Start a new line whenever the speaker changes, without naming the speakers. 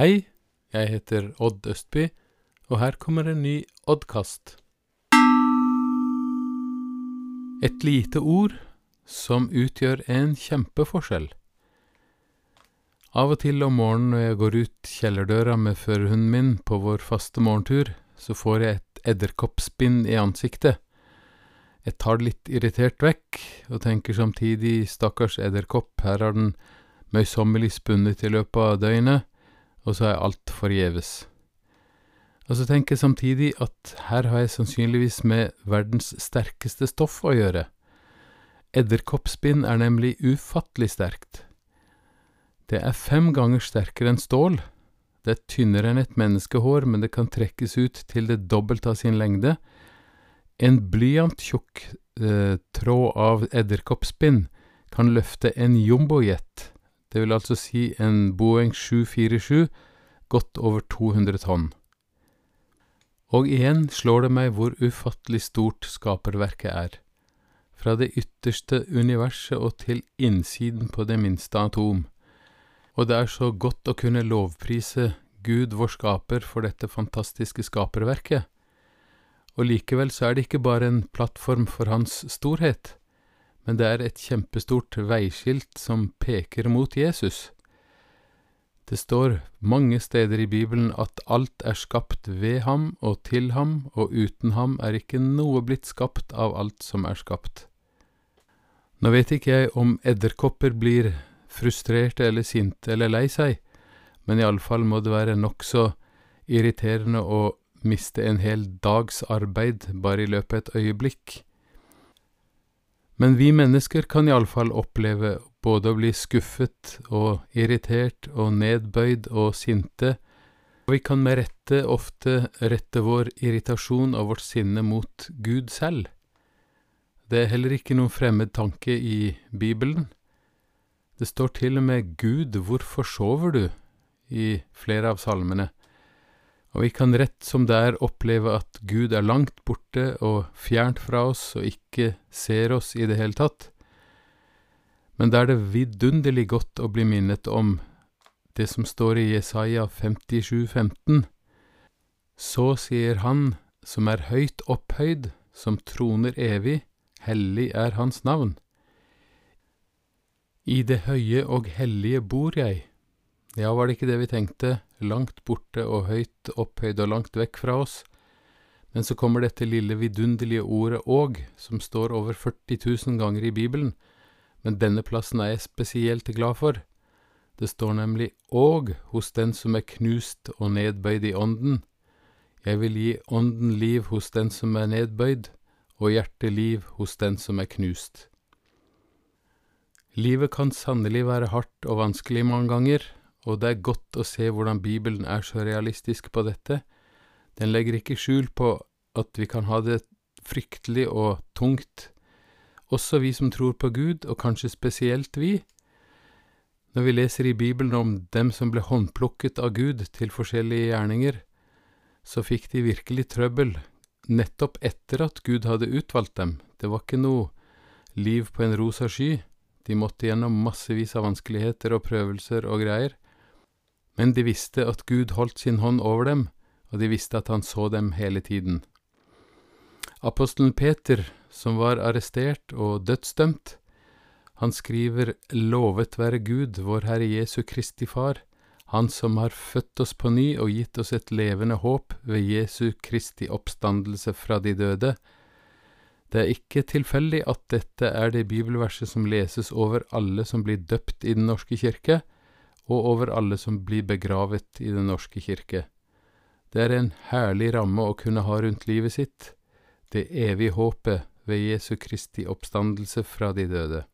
Hei, jeg heter Odd Østby, og her kommer en ny Oddkast. Et lite ord som utgjør en kjempeforskjell. Av og til om morgenen når jeg går ut kjellerdøra med førerhunden min på vår faste morgentur, så får jeg et edderkoppspinn i ansiktet. Jeg tar det litt irritert vekk, og tenker samtidig stakkars edderkopp, her har den møysommelig spunnet i løpet av døgnet, og så er alt forgjeves. Og så tenker jeg samtidig at her har jeg sannsynligvis med verdens sterkeste stoff å gjøre. Edderkoppspinn er nemlig ufattelig sterkt. Det er fem ganger sterkere enn stål. Det er tynnere enn et menneskehår, men det kan trekkes ut til det dobbelte av sin lengde. En blyanttjukk eh, tråd av edderkoppspinn kan løfte en jumbojet, det vil altså si en Boeing 747, godt over 200 tonn. Og igjen slår det meg hvor ufattelig stort skaperverket er. Fra det ytterste universet og til innsiden på det minste atom. Og det er så godt å kunne lovprise Gud vår skaper for dette fantastiske skaperverket. Og likevel så er det ikke bare en plattform for hans storhet, men det er et kjempestort veiskilt som peker mot Jesus. Det står mange steder i Bibelen at alt er skapt ved ham og til ham, og uten ham er ikke noe blitt skapt av alt som er skapt. Nå vet ikke jeg om edderkopper blir frustrerte eller sinte eller lei seg, men iallfall må det være nokså irriterende å miste en hel dags arbeid bare i løpet av et øyeblikk. Men vi mennesker kan iallfall oppleve både å bli skuffet og irritert og nedbøyd og sinte, og vi kan med rette ofte rette vår irritasjon og vårt sinne mot Gud selv. Det er heller ikke noen fremmed tanke i Bibelen. Det står til og med Gud, hvorfor sover du? i flere av salmene. Og vi kan rett som det er oppleve at Gud er langt borte og fjernt fra oss og ikke ser oss i det hele tatt. Men da er det vidunderlig godt å bli minnet om det som står i Jesaja 57, 15. Så sier Han som er høyt opphøyd, som troner evig, hellig er Hans navn. I det høye og hellige bor jeg. Ja, var det ikke det vi tenkte, langt borte og høyt opphøyd og langt vekk fra oss. Men så kommer dette lille vidunderlige ordet åg, som står over 40 000 ganger i Bibelen, men denne plassen er jeg spesielt glad for. Det står nemlig åg hos den som er knust og nedbøyd i ånden. Jeg vil gi ånden liv hos den som er nedbøyd, og hjertet liv hos den som er knust. Livet kan sannelig være hardt og vanskelig mange ganger, og det er godt å se hvordan Bibelen er så realistisk på dette. Den legger ikke skjul på at vi kan ha det fryktelig og tungt, også vi som tror på Gud, og kanskje spesielt vi. Når vi leser i Bibelen om dem som ble håndplukket av Gud til forskjellige gjerninger, så fikk de virkelig trøbbel, nettopp etter at Gud hadde utvalgt dem. Det var ikke noe liv på en rosa sky. De måtte gjennom massevis av vanskeligheter og prøvelser og greier. Men de visste at Gud holdt sin hånd over dem, og de visste at han så dem hele tiden. Apostelen Peter, som var arrestert og dødsdømt, han skriver Lovet være Gud, vår Herre Jesu Kristi Far, Han som har født oss på ny og gitt oss et levende håp ved Jesu Kristi oppstandelse fra de døde. Det er ikke tilfeldig at dette er det bibelverset som leses over alle som blir døpt i Den norske kirke, og over alle som blir begravet i Den norske kirke. Det er en herlig ramme å kunne ha rundt livet sitt, det evige håpet ved Jesu Kristi oppstandelse fra de døde.